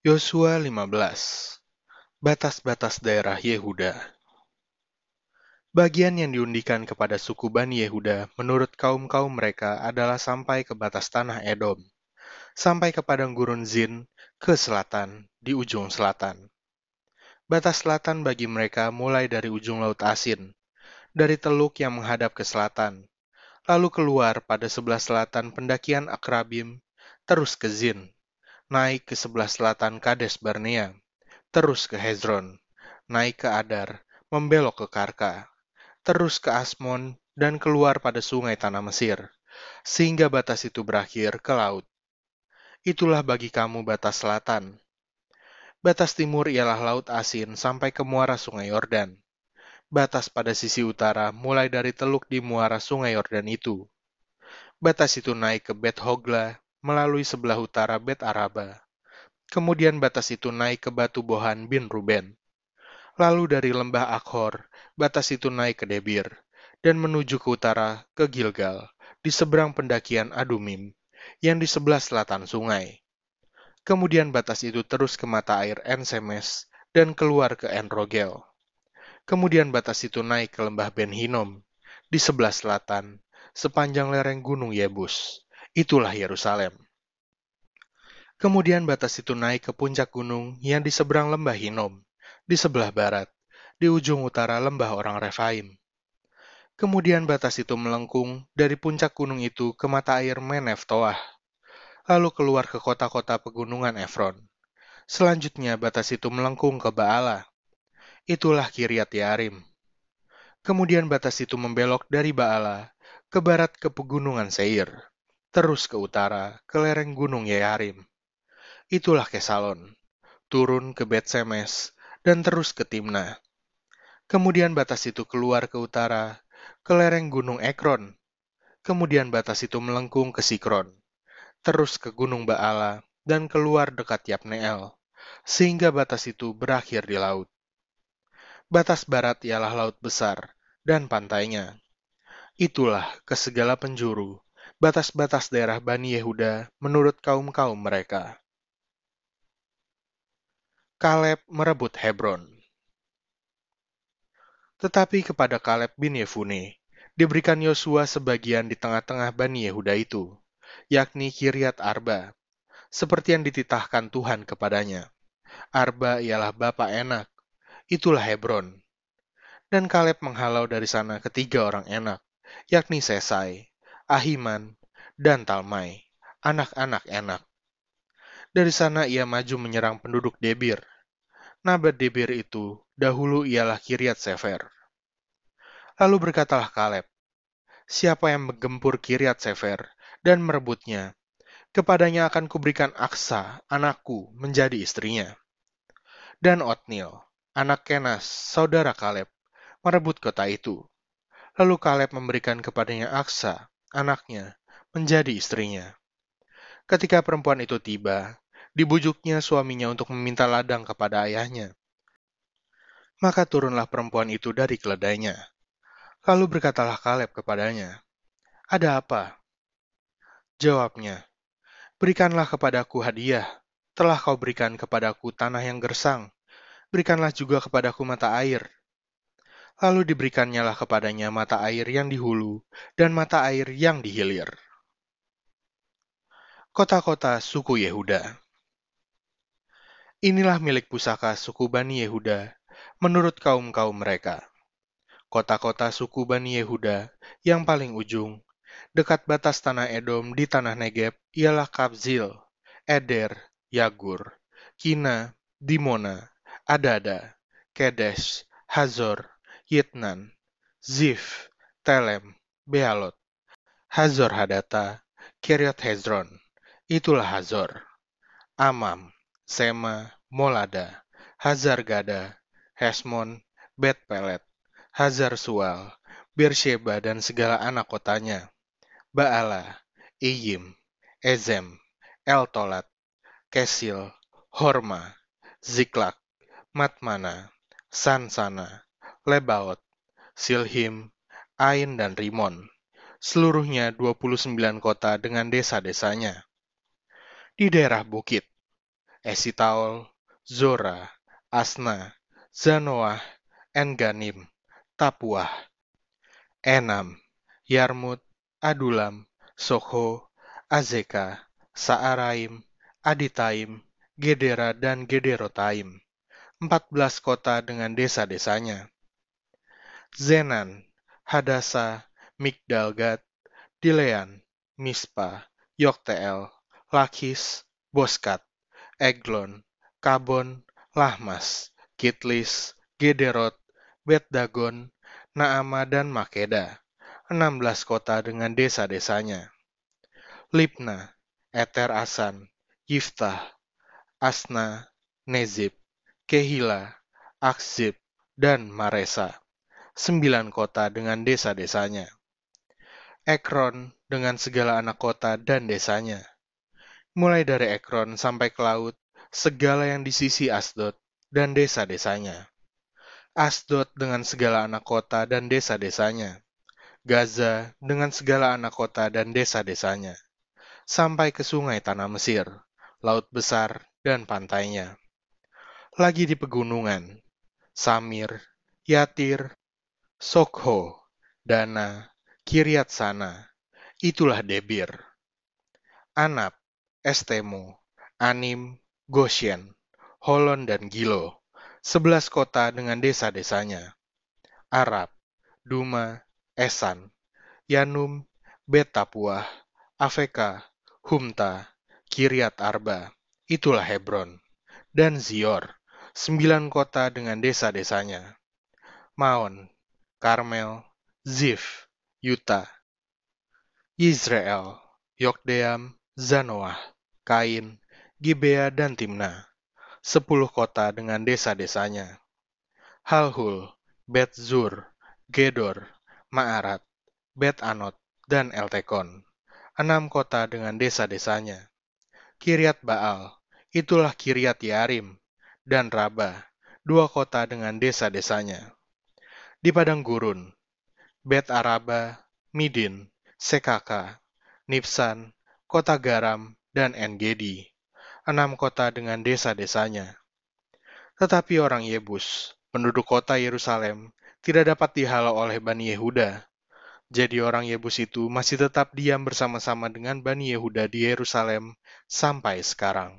Yosua 15 Batas-batas daerah Yehuda. Bagian yang diundikan kepada suku Bani Yehuda menurut kaum-kaum mereka adalah sampai ke batas tanah Edom, sampai ke padang gurun Zin ke selatan, di ujung selatan. Batas selatan bagi mereka mulai dari ujung Laut Asin, dari teluk yang menghadap ke selatan, lalu keluar pada sebelah selatan pendakian Akrabim, terus ke Zin, naik ke sebelah selatan Kades Barnea, terus ke Hezron, naik ke Adar, membelok ke Karka, terus ke Asmon, dan keluar pada sungai tanah Mesir, sehingga batas itu berakhir ke laut. Itulah bagi kamu batas selatan. Batas timur ialah Laut Asin sampai ke muara sungai Yordan. Batas pada sisi utara mulai dari teluk di muara sungai Yordan itu. Batas itu naik ke Bet Hogla, melalui sebelah utara Bet Araba. Kemudian batas itu naik ke batu Bohan bin Ruben. Lalu dari lembah Akhor, batas itu naik ke Debir, dan menuju ke utara ke Gilgal, di seberang pendakian Adumim, yang di sebelah selatan sungai. Kemudian batas itu terus ke mata air Ensemes, dan keluar ke Enrogel. Kemudian batas itu naik ke lembah Ben Hinom, di sebelah selatan, sepanjang lereng gunung Yebus itulah Yerusalem. Kemudian batas itu naik ke puncak gunung yang di seberang lembah Hinom, di sebelah barat, di ujung utara lembah orang Refaim. Kemudian batas itu melengkung dari puncak gunung itu ke mata air Menef Toah, lalu keluar ke kota-kota pegunungan Efron. Selanjutnya batas itu melengkung ke Baala. Itulah Kiryat Yarim. Kemudian batas itu membelok dari Baala ke barat ke pegunungan Seir terus ke utara, ke lereng gunung Yearim. Itulah Kesalon, turun ke Bet Semes, dan terus ke Timna. Kemudian batas itu keluar ke utara, ke lereng gunung Ekron. Kemudian batas itu melengkung ke Sikron, terus ke gunung Baala, dan keluar dekat Yapneel, sehingga batas itu berakhir di laut. Batas barat ialah laut besar, dan pantainya. Itulah ke segala penjuru, batas-batas daerah Bani Yehuda menurut kaum-kaum mereka. Kaleb merebut Hebron. Tetapi kepada Kaleb bin Yefune diberikan Yosua sebagian di tengah-tengah Bani Yehuda itu, yakni Kiryat Arba, seperti yang dititahkan Tuhan kepadanya. Arba ialah bapak enak, itulah Hebron. Dan Kaleb menghalau dari sana ketiga orang enak, yakni Sesai, Ahiman, dan Talmai, anak-anak enak. Dari sana ia maju menyerang penduduk Debir. Nabat Debir itu dahulu ialah Kiryat Sefer. Lalu berkatalah Kaleb, siapa yang menggempur Kiryat Sefer dan merebutnya, kepadanya akan kuberikan Aksa, anakku, menjadi istrinya. Dan Otnil, anak Kenas, saudara Kaleb, merebut kota itu. Lalu Kaleb memberikan kepadanya Aksa, anaknya, menjadi istrinya. Ketika perempuan itu tiba, dibujuknya suaminya untuk meminta ladang kepada ayahnya. Maka turunlah perempuan itu dari keledainya. Lalu berkatalah Kaleb kepadanya, Ada apa? Jawabnya, Berikanlah kepadaku hadiah, telah kau berikan kepadaku tanah yang gersang, berikanlah juga kepadaku mata air, Lalu diberikannya lah kepadanya mata air yang di hulu dan mata air yang di hilir. Kota-kota suku Yehuda Inilah milik pusaka suku Bani Yehuda menurut kaum-kaum mereka. Kota-kota suku Bani Yehuda yang paling ujung, dekat batas tanah Edom di tanah Negeb, ialah Kabzil, Eder, Yagur, Kina, Dimona, Adada, Kedesh, Hazor, Yitnan, Zif, Telem, Bealot, Hazor Hadata, Kiryat Hezron, itulah Hazor, Amam, Sema, Molada, Hazar Gada, Hesmon, Bet Pelet, Hazar Sual, Beersheba dan segala anak kotanya, Baala, Iyim, Ezem, Eltolat, Kesil, Horma, Ziklak, Matmana, Sansana, Lebaot, Silhim, Ain dan Rimon. Seluruhnya 29 kota dengan desa-desanya. Di daerah bukit, Esitaol, Zora, Asna, Zanoah, Enganim, Tapuah, Enam, Yarmut, Adulam, Sokho, Azeka, Saaraim, Aditaim, Gedera dan Gederotaim. Empat belas kota dengan desa-desanya. Zenan, Hadasa, Migdalgat, Dilean, Mispa, Yokteel, Lakis, Boskat, Eglon, Kabon, Lahmas, Kitlis, Gederot, Bet-Dagon, Naama dan Makeda, enam belas kota dengan desa-desanya. Libna, Eter Asan, Yiftah, Asna, Nezib, Kehila, Aksib, dan Maresa, sembilan kota dengan desa-desanya. Ekron dengan segala anak kota dan desanya. Mulai dari Ekron sampai ke laut, segala yang di sisi Asdod dan desa-desanya. Asdod dengan segala anak kota dan desa-desanya. Gaza dengan segala anak kota dan desa-desanya. Sampai ke sungai tanah Mesir, laut besar, dan pantainya. Lagi di pegunungan, Samir, Yatir, Sokho, Dana, Kiryat Sana, itulah Debir. Anap, Estemo, Anim, Goshen, Holon dan Gilo sebelas kota dengan desa-desanya. Arab, Duma, Esan, Yanum, Betapuah, Afeka, Humta, Kiryat Arba, itulah Hebron, dan Zior, sembilan kota dengan desa-desanya. Maon, Karmel, Zif, Yuta, Israel, Yokdeam, Zanoah, Kain, Gibea, dan Timna sepuluh kota dengan desa-desanya. Halhul, Bet Zur, Gedor, Ma'arat, Bet Anot, dan Eltekon. Enam kota dengan desa-desanya. Kiryat Baal, itulah Kiryat Yarim, dan Raba, dua kota dengan desa-desanya. Di padang gurun, Bet Araba, Midin, Sekaka, Nipsan, Kota Garam, dan Engedi enam kota dengan desa-desanya. Tetapi orang Yebus, penduduk kota Yerusalem, tidak dapat dihalau oleh Bani Yehuda. Jadi orang Yebus itu masih tetap diam bersama-sama dengan Bani Yehuda di Yerusalem sampai sekarang.